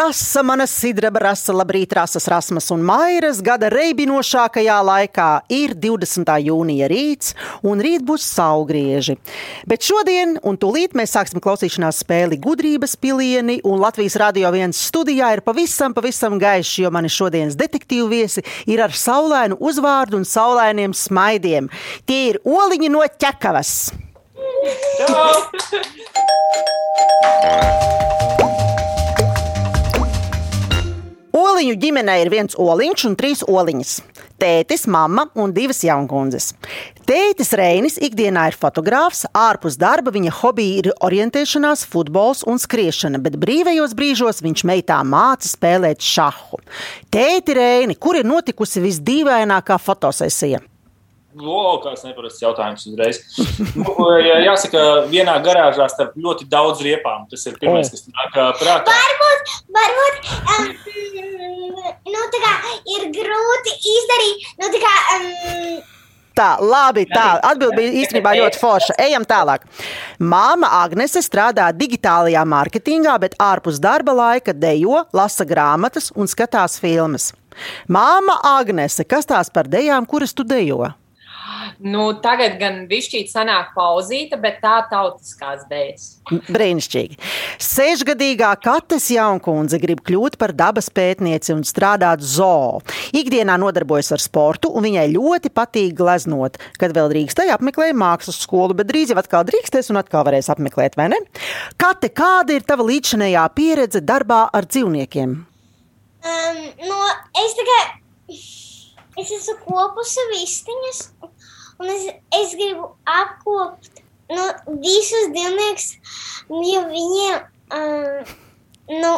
Rasa, mana sidraba rasa, labrīt, rasas, rasmas un mairas gada reibinošākajā laikā ir 20. jūnija rīts, un rīt būs saugrieži. Bet šodien, un tūlīt mēs sāksim klausīšanās spēli gudrības pilieni, un Latvijas radio viens studijā ir pavisam, pavisam gaišs, jo mani šodienas detektīvu viesi ir ar saulainu uzvārdu un saulainiem smaidiem. Tie ir oliņi no ķekavas. Čau! Oliņu ģimenē ir viens oliņš un trīs oliņas. Tētis, mamma un divas jaunkundzes. Tētis Reinis ikdienā ir fotogrāfs, ārpus darba viņa hobija ir orientēšanās, futbols un skriešana, bet brīvajos brīžos viņš meitā māca spēlēt šahu. Tēti Reini, kur ir notikusi visdīvainākā fotosesija? Lokāls neparasts jautājums uzreiz. nu, jāsaka, vienā garāžā starp ļoti daudz riepām. Tas ir pirmais, kas nāk prātā. Varbūt, varbūt um, nu, kā, ir grūti izdarīt. Nu, kā, um, Tā, labi, tā atbilde bija īstenībā ļoti forša. Ejam tālāk. Māma Agnese strādā digitālajā mārketingā, bet ārpus darba laika dejo, lasa grāmatas un skatās filmas. Māma Agnese, kas tās par dejām, kuras tu dejo? Nu, tagad gan višķīt sanāk pauzīta, bet tā tautiskās dēļas. Brīnišķīgi. Sešgadīgā Kates jaunkundze grib kļūt par dabas pētnieci un strādāt zoo. Ikdienā nodarbojas ar sportu, un viņai ļoti patīk gleznot. Kad vēl drīkstēja apmeklēja mākslas skolu, bet drīz jau atkal drīkstēs un atkal varēs apmeklēt, vai ne? Kate, kāda ir tava līdzinējā pieredze darbā ar dzīvniekiem? Um, no, es tikai es esmu kopusi vistiņas, un es, es gribu apkopt nu, visus dzīvniekus, jo viņiem, um, nu,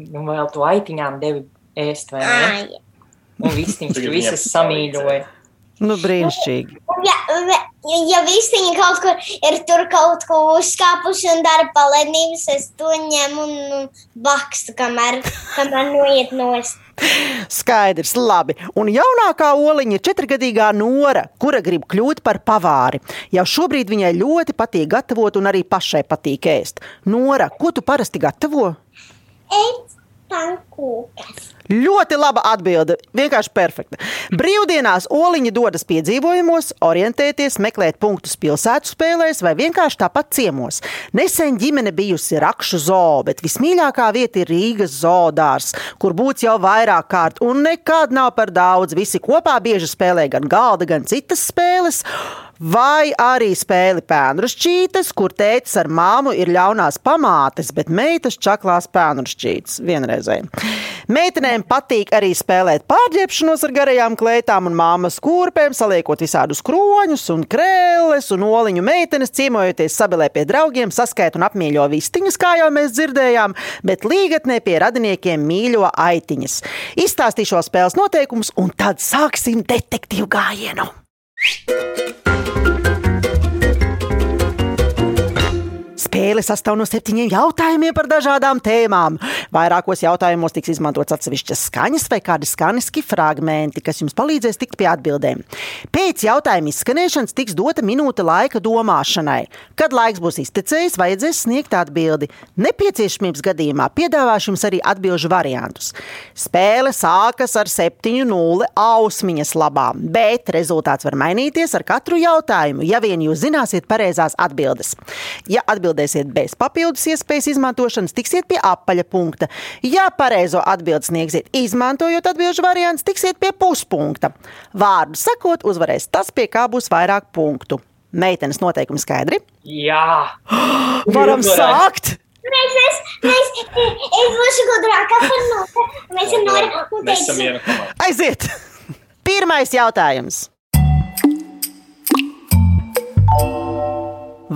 nu, vēl to aitiņām devi ēst, vai ne? Un vistiņas tu visas samīļoja. Nu, brīnišķīgi. Ja, ja, ja vistiņa kaut kur ir tur kaut ko uzkāpuši un dara palednības, es to ņemu un, un bakstu, kamēr, kamēr noiet nost. Skaidrs, labi. Un jaunākā oliņa ir četrgadīgā Nora, kura grib kļūt par pavāri. Jau šobrīd viņai ļoti patīk gatavot un arī pašai patīk ēst. Nora, ko tu parasti gatavo? Ēst pankūkas. Ļoti laba atbilde. Vienkārši perfekta. Brīvdienās Oliņa dodas piedzīvojumos, orientēties, meklēt punktus pilsētu spēlēs vai vienkārši tāpat ciemos. Nesen ģimene bijusi Rakšu zoo, bet vismīļākā vieta ir Rīgas zoodārs, kur būts jau vairāk kārt un nekad nav par daudz. Visi kopā bieži spēlē gan galda, gan citas spēles. Vai arī spēli pēnrušķītes, kur tētis ar māmu ir ļaunās pamātes, bet meitas čaklās pēnrušķītes vienreizēji. Meitenēm patīk arī spēlēt pārģērbšanos ar garajām klētām un māmas kurpēm, saliekot visādus kroņus un krēles un oliņu meitenes, ciemojoties sabilē pie draugiem, saskait un apmīļo vistiņas, kā jau mēs dzirdējām, bet līgatnē pie radiniekiem mīļo aitiņas. Izstāstīšu spēles noteikumus un tad sāksim detektīvu gājienu. Spēle sastāv no septiņiem jautājumiem par dažādām tēmām. Vairākos jautājumos tiks izmantots atsevišķas skaņas vai kādi skaņiski fragmenti, kas jums palīdzēs tikt pie atbildēm. Pēc jautājuma izskanēšanas tiks dota minūte laika domāšanai. Kad laiks būs iztecējis, vajadzēs sniegt atbildi. Nepieciešamības gadījumā piedāvāšu jums arī atbildžu variantus. Spēle sākas ar 7-0 ausmiņas labām, bet rezultāts var mainīties ar katru jautājumu, ja vien jūs zināsiet pareizās atbildes. Ja atbild atbildēsiet bez papildus iespējas izmantošanas, tiksiet pie apaļa punkta. Ja pareizo atbildi sniegsiet, izmantojot atbildžu variantus, tiksiet pie puspunkta. Vārdu sakot, uzvarēs tas, pie kā būs vairāk punktu. Meitenes noteikumi skaidri? Jā, varam sākt! Mēs, mēs, mēs, es būšu gudrākā par notu. Mēs esam Nora un teiksim. Aiziet! Pirmais jautājums.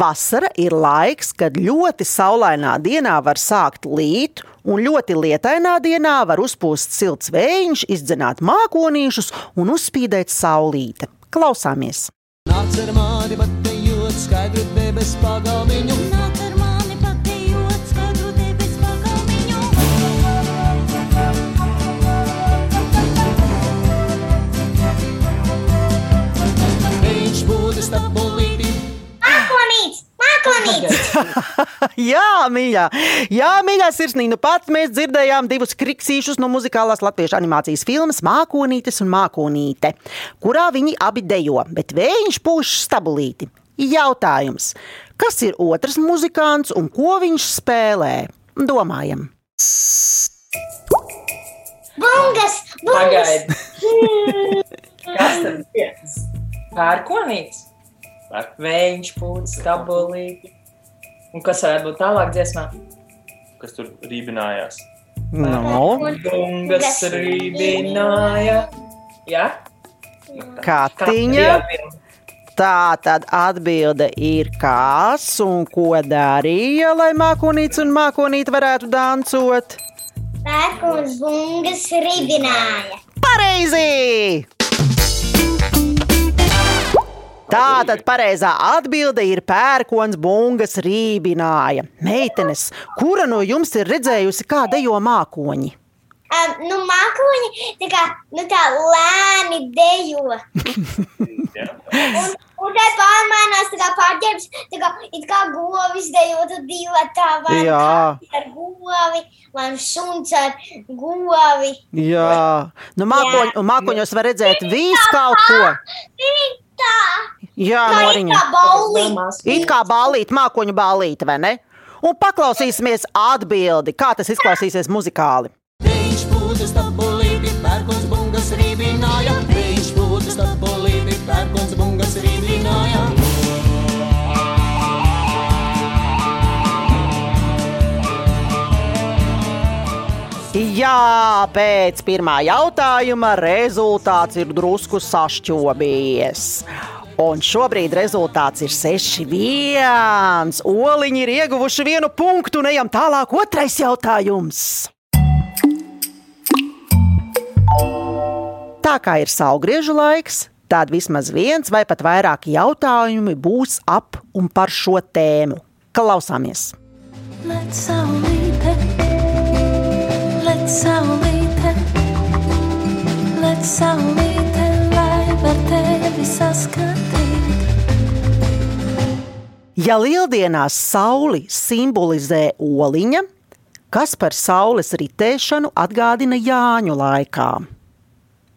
Vasara ir laiks, kad ļoti saulainā dienā var sākt līt, un ļoti lietainā dienā var uzpūst silts vējš, izdzenāt mākonīšus un uzspīdēt saulīte. Klausāmies! Nāc ar mani, bet te jūt skaidru debesu pagalmiņu. Nāc Jā, mīļā, Jā, mīļā sirsnīgi. Nu pat mēs dzirdējām divus kriksīšus no muzikālās latviešu animācijas filmas Mākonītes un Mākonīte, kurā viņi abi dejo, bet viņš pūš stabulīti. Jautājums, kas ir otrs muzikants un ko viņš spēlē? Domājam! Bungas! bungas. Pagaid. Kas tad ir? Pērkonīts, Vējš, pūcis, stabulīti. Un kas varētu būt tālāk dziesmā? Kas tur rībinājās? No, Bungas rībināja. Jā? Katiņa. Tā tad atbilde ir kas un ko darīja, lai mākonīts un mākonīte varētu dancot? Pērkons bungas ribināja. Pareizi! Tā tad pareizā atbilde ir pērkons bungas rībināja. Meitenes, kura no jums ir redzējusi, kā dejo mākoņi? Um, nu, mākoņi tā kā nu, tā lēni dejo. Un, un tā pārmainās, tā kā pārģērbs, tā kā it kā govis dejo, tad divi tā vai ar govi, vai suns ar govi. Jā, nu, mākoņ, mākoņos var redzēt visu kaut ko. Tā, Jā, tā ir Noriņa. kā baulī. It kā ballīte, mākoņu ballīte, vai ne? Un paklausīsimies atbildi, kā tas izklausīsies muzikāli. Viņš būtu stabulīti, pērkons bungas rībināja. Jā, pēc pirmā jautājuma rezultāts ir drusku sašķobījies. Un šobrīd rezultāts ir 6-1. Oliņi ir ieguvuši vienu punktu, un ejam tālāk. Otrais jautājums. Tā kā ir saugriežu laiks, tad vismaz viens vai pat vairāki jautājumi būs ap un par šo tēmu. Klausāmies! Let saulīte, let saulīte, let saulīte, lai var tevi saskatīt. Ja lieldienās sauli simbolizē oliņa, kas par saules ritēšanu atgādina Jāņu laikā?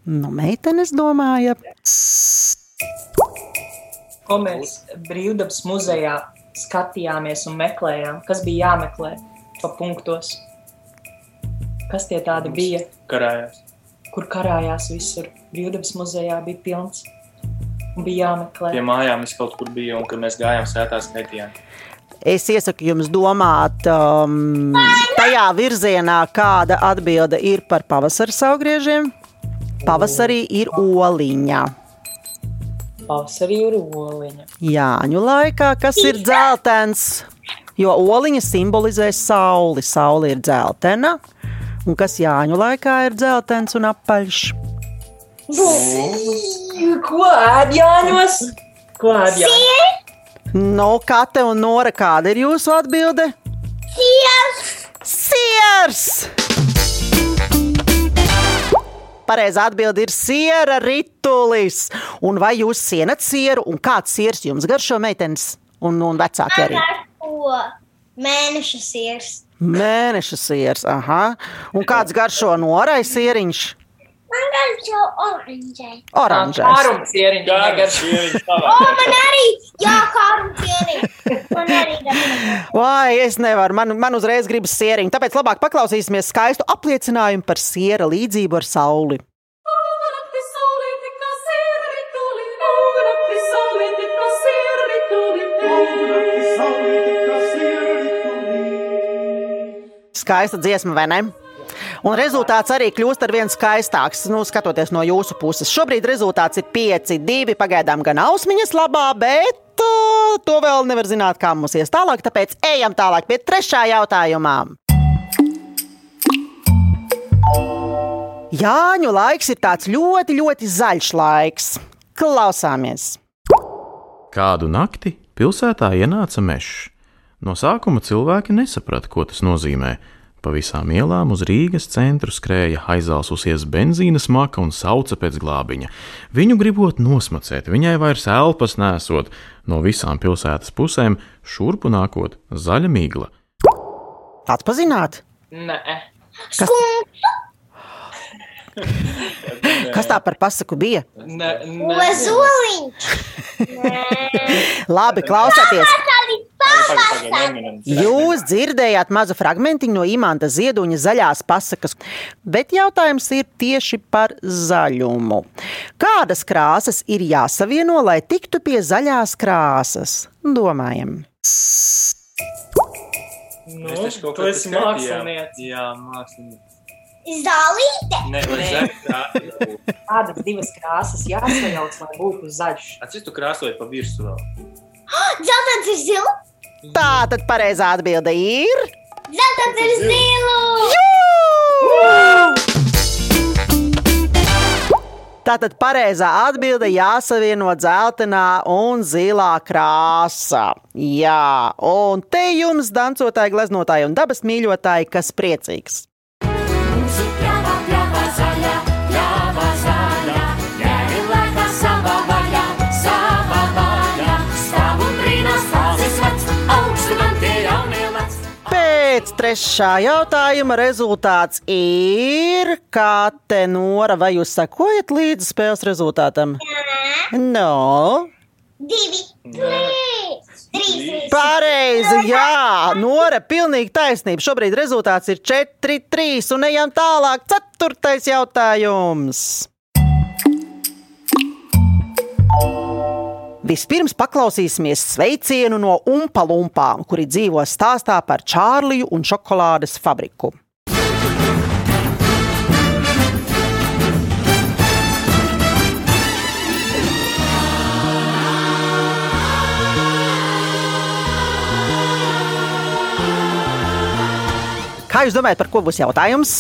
Nu, meitenes domāja, Ko mēs brīvdabas muzejā skatījāmies un meklējām? Kas bija jāmeklē pa punktos? Kas tie tādi bija, Karājās. kur karājās visur? Brīvdabas muzejā bija pilns un bija jāmeklē. Pie mājām es kaut kur biju, un kad mēs gājām sētā skaitījām. es iesaku jums domāt um, tajā virzienā, kāda atbilde ir par pavasara saugriežiem. Pavasarī ir oliņa. Pavasarī ir oliņa. Jāņu laikā, kas ir dzeltens, jo oliņa simbolizē sauli. Saule ir dzeltena, un kas Jāņu laikā ir dzeltens un apaļš. Ko ēd Jāņos? Ko ēd Jāņos? No Kate un Nora, kāda ir jūsu atbilde? Siers! Pareizā atbilde ir siera ritulis. Un vai jūs sienat sieru, un kāds siers jums garšo meitenes un, un vecāki arī? Mēneša sirs. Mēneša siers, aha. Un kāds garšo norai sieriņš? Man garšo oranžai. Oranžais. Ārums ieriņš. Gārš, O, man arī, jā, kārums ieri. Man arī garšo. Vai es nevaru, man, man uzreiz gribas sieriņu. Tāpēc labāk paklausīsimies skaistu apliecinājumu par siera līdzību ar sauli. Skaista dziesma, vai ne? Un rezultāts arī kļūst ar vien skaistāks, nu, skatoties no jūsu puses. Šobrīd rezultāts ir 5, 2. Pagaidām gan ausmiņas labā, bet uh, to vēl nevar zināt, kā mums ies tālāk. Tāpēc ejam tālāk pie trešā jautājumā. Jāņu laiks ir tāds ļoti, ļoti zaļš laiks. Klausāmies! Kādu nakti pilsētā ienāca mežs. No sākuma cilvēki nesaprata, ko tas nozīmē. Pa visām ielām uz Rīgas centru skrēja aizalsusies benzīna smaka un sauca pēc glābiņa. Viņu gribot nosmacēt, viņai vairs elpas nesot, no visām pilsētas pusēm šurpu nākot zaļa migla. Atpazināt, Nē, kas, kas tā par pasaku bija? nē, nē. Ozoliņš. Labi, klausieties! Jūs dzirdējāt mazu fragmentiņu no Imants Ziedoņa zaļās pasakas, bet jautājums ir tieši par zaļumu. Kādas krāsas ir jāsavieno, lai tiktu pie zaļās krāsas? Domājam! Nu, taču kaut esi skatījām. mākslinieks. Jā, mākslinieks. Zālīte. Nē. Kādas divas krāsas jāsajauc, lai būtu zaļš? Atcīm tu krāsoji pa virsmu vēl. Zeltens ir zils. Tā tad pareizā atbilde ir. Zeltens ir zilu. Tātad pareizā atbilde jāsavieno dzeltenā un zilā krāsā. Jā, un te jums, dancotāji, gleznotāji un dabas mīļotāji, kas priecīgs. Trešā jautājuma rezultāts ir, kā te Nora, vai jūs sekojat līdzi spēles rezultātam? No. Divi. Trīs. Trīs. Pareizi, jā, Nora, pilnīgi taisnība. Šobrīd rezultāts ir 4-3 un ejam tālāk. Ceturtais jautājums. Vispirms paklausīsimies sveicienu no Umpalumpām, kuri dzīvo stāstā par Čārliju un šokolādes fabriku. Kā jūs domājat, par ko būs jautājums?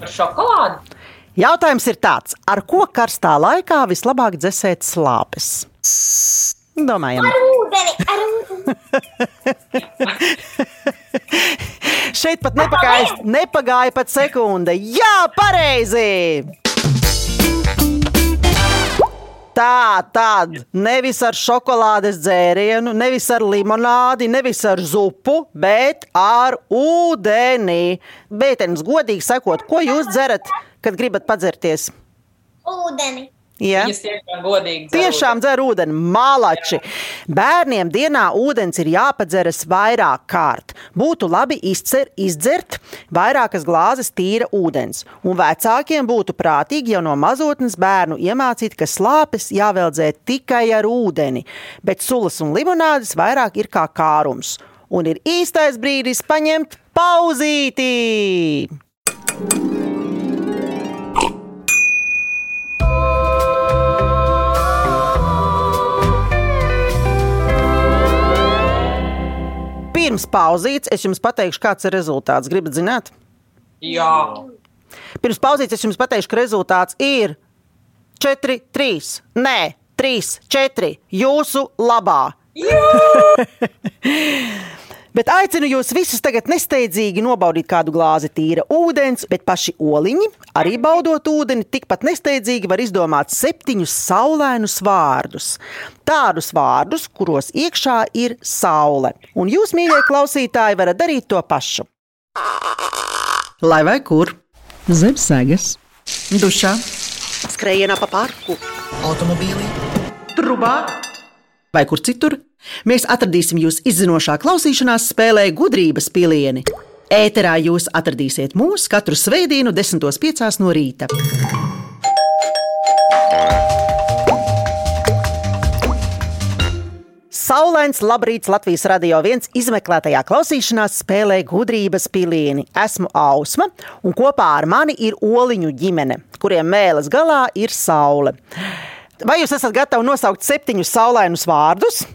Par šokolādi? Jautājums ir tāds, ar ko karstā laikā vislabāk dzēsēt slāpes? Ūdeni. Ar ūdeni. šeit pat nepagāja, nepagāja pat sekunde. Jā, pareizi! Tā tad nevis ar šokolādes dzērienu, nevis ar limonādi, nevis ar zupu, bet ar ūdeni. Bētenis, godīgi sakot, ko jūs dzerat, kad gribat padzerties? Ūdeni. Ja? Viņas tiešām godīgi. dzer Tiešām dzer ūdeni, malači. Bērniem dienā ūdens ir jāpadzeras vairāk kārt. Būtu labi izcer, izdzert vairākas glāzes tīra ūdens. Un vecākiem būtu prātīgi jau no mazotnes bērnu iemācīt, ka slāpes jāveldzē tikai ar ūdeni, bet sulas un limonādes vairāk ir kā kārums. Un ir īstais brīdis paņemt pauzīti! Pirms pauzītes es jums pateikšu, kāds ir rezultāts. Gribat zināt? Jā, Pirms pauzītes es jums pateikšu, ka rezultāts ir 4, 3, nē, 3, 4 jūsu labā. Bet aicinu jūs visus tagad nesteidzīgi nobaudīt kādu glāzi tīra ūdens, bet paši oliņi, arī baudot ūdeni, tikpat nesteidzīgi var izdomāt septiņus saulēnus vārdus. Tādus vārdus, kuros iekšā ir saule. Un jūs, mīļie klausītāji, varat darīt to pašu. Lai vai kur? Zem sēgas, dušā, skrējienā pa parku, automobīlī, trubā vai kur citur. Mēs atradīsim jūs izzinošā klausīšanās spēlē gudrības pilieni. Ēterā jūs atradīsiet mūs katru svētdienu, 10.5. no rīta. Saulains labrīts Latvijas radio viens izmeklētajā klausīšanās spēlē gudrības pilieni. Esmu Ausma, un kopā ar mani ir oliņu ģimene, kuriem mēlis galā ir saule. Vai jūs esat gatavi nosaukt septiņus saulainus vārdus?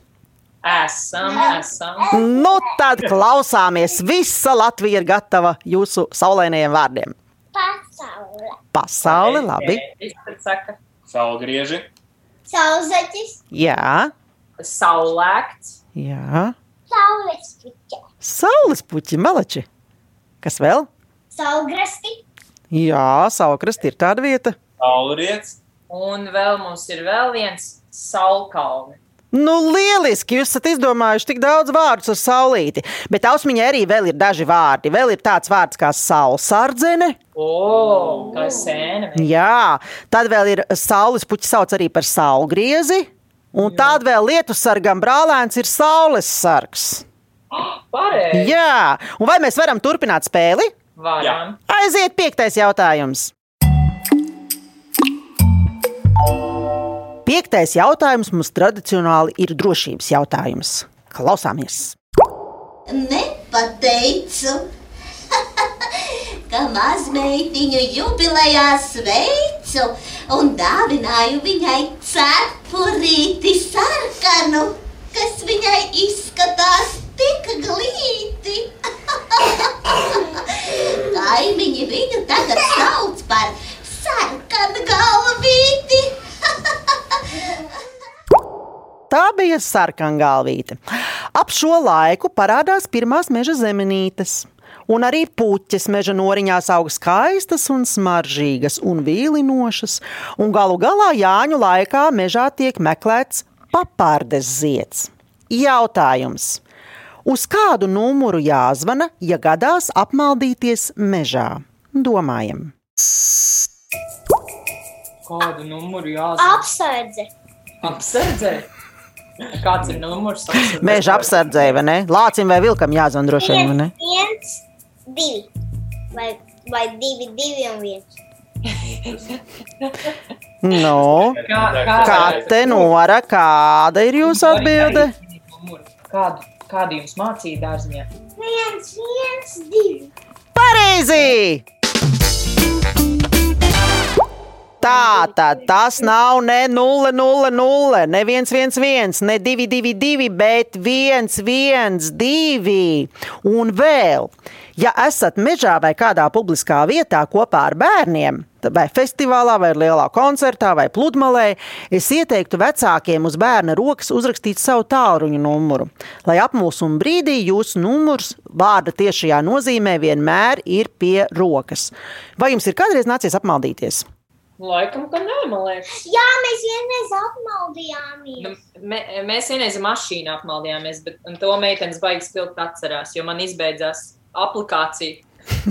Esam, esam. Nu, tad klausāmies. Visa Latvija ir gatava jūsu saulainajiem vārdiem. Pasaule. Pasaule, labi. Saulgrieži, Saulzaķis. Jā, saulēkts, jā. Saules puķa. Saules puķi, malači. Kas vēl? Saulgrasti. Jā, Saukrasti ir tāda vieta. Saulriets. Un vēl mums ir vēl viens saulkalni. Nu, lieliski! Jūs esat izdomājuši tik daudz vārdus ar saulīti. Bet ausmiņai arī vēl ir daži vārdi. Vēl ir tāds vārds kā saulsardzene. O, kā sēne. Jā, tad vēl ir saules puķis, sauc arī par saulgriezi. Un tāda vēl lietu sargam brālēns ir saules sargs. Pareizi. Jā, un vai mēs varam turpināt spēli? Varam. Aiziet, piektais jautājums. Piektais jautājums mums tradicionāli ir drošības jautājums. Klausāmies! Nepateicu, ka mazmeitiņu jubilejā sveicu un dāvināju viņai cepurīti sarkanu, kas viņai izskatās tik glīti. Kaimiņi viņu tagad sauc par sarkanu galvīti. Tā bija sarkangalvīte. Ap šo laiku parādās pirmās meža zemenītes. Un arī puķis meža noriņās aug skaistas, un smaržīgas un vīlinošas, un galu galā Jāņu laikā mežā tiek meklēts papārdes zieds. Jautājums. Uz kādu numuru jāzvana, ja gadās apmaldīties mežā? Domājam. Kādu numuru jāsaka? Apsardze. Apsardzēt. Kāds ir numurs? Meža apsardzēja, vai ne? Lācim vai vilkam jāzvan droši vien, vai ne? Viens, divi. Vai, vai divi, divi un viens. No. Kā, kā, Kate Nora, kāda ir jūsu atbilde? Kādu, kādu jums mācīja dārziņā? Viens, viens, divi. Pareizi! Tā tad tas nav ne 0, 0, 0, ne 1, 1, 1, ne 2, 2, 2, bet 1, 1, 2. Un vēl, ja esat mežā vai kādā publiskā vietā kopā ar bērniem, vai festivālā, vai lielā koncertā, vai pludmalē, es ieteiktu vecākiem uz bērna rokas uzrakstīt savu tālruņa numuru, lai apmulsuma brīdī jūsu numurs vārda tiešajā nozīmē vienmēr ir pie rokas. Vai jums ir kādreiz nācies apmaldīties? Laikam, ka nē, man liekas. Jā, mēs vienreiz apmaldījāmies. Nu, mē, mēs vienreiz ar mašīnu apmaldījāmies, bet un to meitenes baigas spilgt atcerās, jo man izbeidzās aplikācija.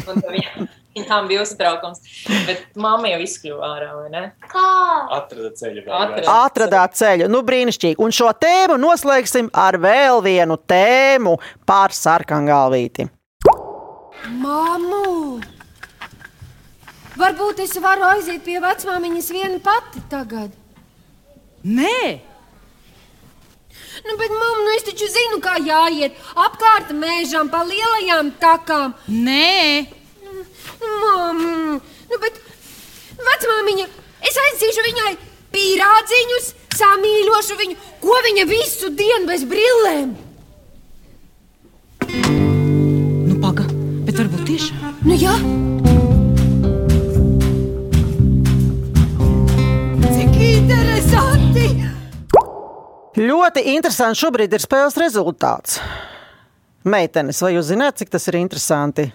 Viņa, viņām bija uztraukums. Bet mamma jau izkļuva ārā, vai ne? Kā? Atrada ceļu. Atrada. Atradāt ceļu, nu brīnišķīgi. Un šo tēmu noslēgsim ar vēl vienu tēmu par sarkangalvīti. Māmu! Varbūt es varu aiziet pie vecmāmiņas viena pati tagad. Nē, Nu, bet, mamma, nu es taču zinu, kā jāiet apkārt mežam, pa lielajām takām. nē, Nu, mamma, nu, bet vecmāmiņa, es aizsīšu viņai pīrādziņus, samīļošu viņu, ko viņa visu dienu bez brillēm. nu paga, bet varbūt tiešām. Nu, jā. Cik Ļoti interesants šobrīd ir spēles rezultāts. Meitenes, vai jūs zināt, cik tas ir interesanti?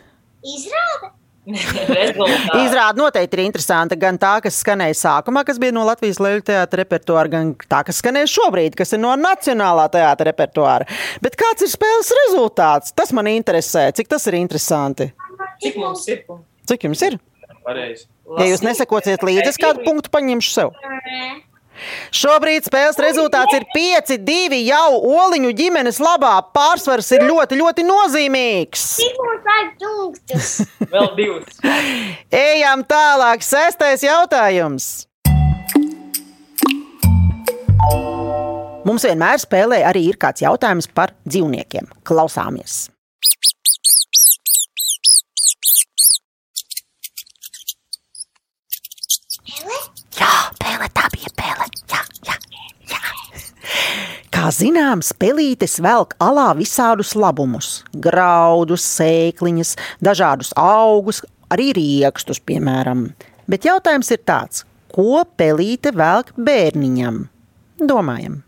Izrāda. Izrāda noteikti ir interesanta gan tā, kas skanēja sākumā, kas bija no Latvijas Leļu teātra repertuāra, gan tā, kas skanēja šobrīd, kas ir no Nacionālā teātra repertuāra. Bet kāds ir spēles rezultāts? Tas man interesē. Cik tas ir interesanti? Cik mums ir? Cik jums ir? Pareizi. Ja jūs nesakosiet līdzi, es kādu punktu paņemšu sev. Šobrīd spēles rezultāts ir 5-2 jau Oliņu ģimenes labā. Pārsvars ir ļoti, ļoti nozīmīgs. Vēl divas. Ejam tālāk, sestais jautājums. Mums vienmēr spēlē arī ir kāds jautājums par dzīvniekiem. Klausāmies! Jā, pēle, tā bija pēle. Jā, jā, jā. Kā zināms, pelītes velk alā visādus labumus - graudus, sēkliņas, dažādus augus, arī rīkstus, piemēram. Bet jautājums ir tāds, ko pelīte velk bērniņam? Domājam,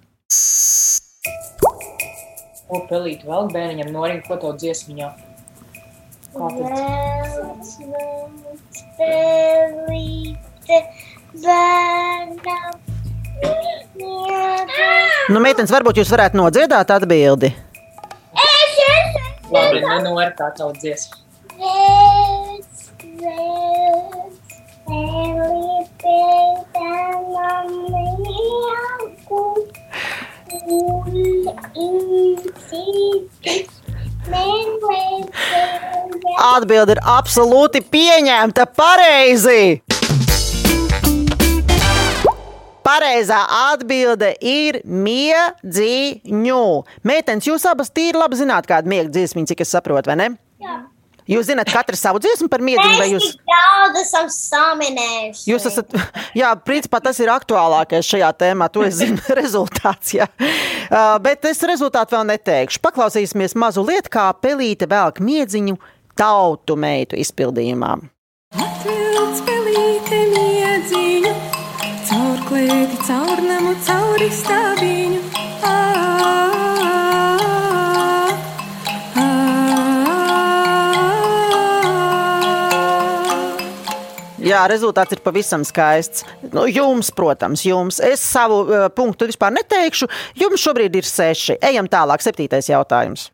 Ko pelīt vēl bērniņam noriņ, ko to dziesmiņā? Velc, velc, pelīte, bērnam. Nu, meitenes, varbūt jūs varētu nodziedāt atbildi. Es esmu Labi, nu, nu, ar tā tavu dziesmu. velc, velc, pelīte, bērnam. Jauku, ulīti, meklēt, Atbilde ir absolūti pieņemta pareizi. Pareizā atbilde ir miedziņu. Meitenes, jūs abas tīri labi zināt, kāda miega dziesmiņa, cik es saprotu, vai ne? Jā. Jūs zināt katru savu dziesmu par miedziņu, vai jūs? daudz esam saminējuši. Jūs esat, jā, principā tas ir aktuālākais šajā tēmā. To es zinu, rezultāts. Jā. Uh, bet es rezultātu vēl neteikšu. Paklausīsimies mazu lietu, kā pelīte velk miedziņu tautu meitu izpildījumā. Atvilc pelīte miedziņu, caur klēti, caur namu, cauri stābiņu. Ā, ā, ā. Jā, rezultāts ir pavisam skaists. Nu, jums, protams, jums. Es savu uh, punktu vispār neteikšu. Jums šobrīd ir seši. Ejam tālāk, septītais jautājums.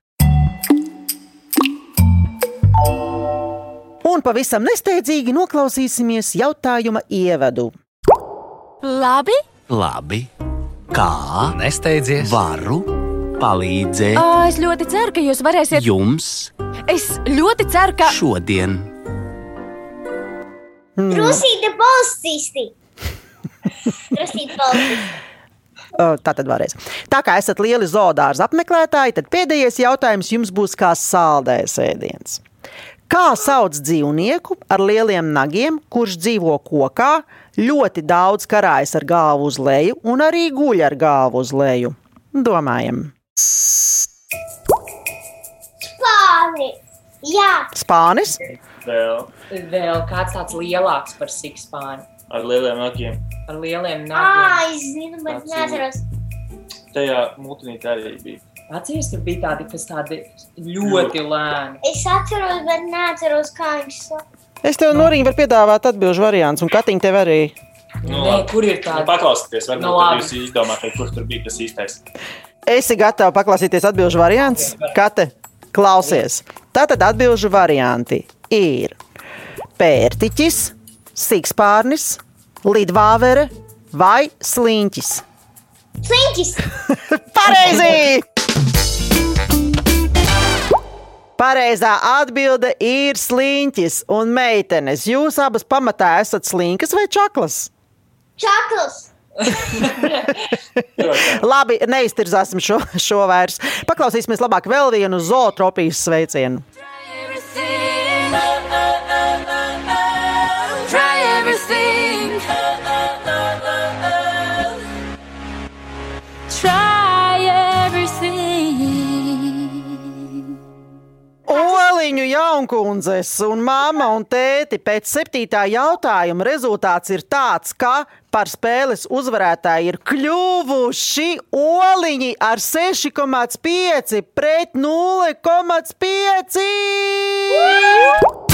Un pavisam nesteidzīgi noklausīsimies jautājuma ievadu. Labi, Labi, kā nesteidzies. varu palīdzēt Ā, es ļoti ceru, ka jūs varēsiet. jums Es ļoti ceru, ka. šodien? Krusīte policisti. Krusīte policisti. Uh, Tā tad vēlreiz. Tā kā esat lieli zoodārza apmeklētāji, tad pēdējais jautājums jums būs kā saldējs ēdiens. Kā sauc dzīvnieku ar lieliem nagiem, kurš dzīvo kokā, ļoti daudz karājas ar galvu uz leju un arī guļ ar galvu uz leju? Domājam, Spāni. Jā. spānis, Vēl Vēl kāds tāds lielāks par sikspāni. ar lieliem nagiem. Ar lieliem nagiem. es zinu, bet neatceros. Tajā mūtenītē arī bija. Atceries, tur bija tādi, kas tādi ļoti lēni. Es atceros, bet neatceros, kā viņš sauc. Es tev no rīta varu piedāvāt atbildžu variants, un Katiņa tev arī. Nu, Nē, kur ir Nu, tādi? paklausieties, varbūt Nu, nu, jūs izdomājat, kurš tur bija tas īstais. Esi gatava paklausīties atbildžu variants? Kate, klausies. Tātad atbildžu varianti ir pērtiķis, sikspārnis, lidvāvere vai sliņķis. Sliņķis. Pareizi! Pareizā atbilde ir sliņķis un meitenes. Jūs abas pamatā esat slinkas vai čaklas? Čakls. Labi, neiztirzāsim šo, šo vairs. Paklausīsimies labāk vēl vienu zootropijas sveicienu. Jaunkundzes un mamma un tēti pēc septītā jautājuma rezultāts ir tāds, ka par spēles uzvarētāju ir kļuvuši oliņi ar 6,5 pret 0,5.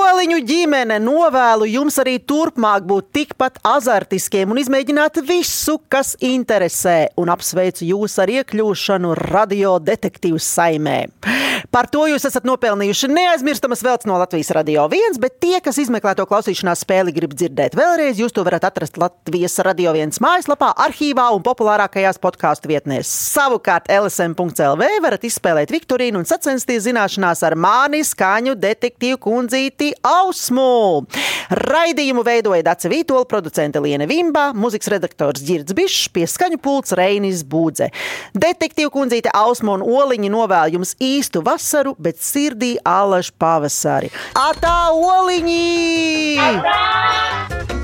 Oliņu ģimene novēlu jums arī turpmāk būt tikpat azartiskiem un izmēģināt visu, kas interesē, un apsveicu jūs ar iekļūšanu radiodetektīvu saimē. Par to jūs esat nopelnījuši neaizmirstamas veltes no Latvijas radio viens, bet tie, kas izmeklē to klausīšanās spēli, grib dzirdēt vēlreiz, jūs to varat atrast Latvijas radio viens mājaslapā, arhīvā un populārākajās podkāstu vietnēs. Savukārt LSM.CLV varat izspēlēt Viktorīnu un sacensties zināšanās ar mani skaņu detektīvu kundzīti Ausmu. Raidījumu veidoja Dace Vītola, producente Liene Vimba, mūzikas redaktors Girds Bišs, pie skaņu pults Reinis Būdze. Detektīvu kundzīte Ausmu un Oliņi novēl jums īstu vasaru, bet sirdī alaž pavasari. Atā, Oliņi! Atā!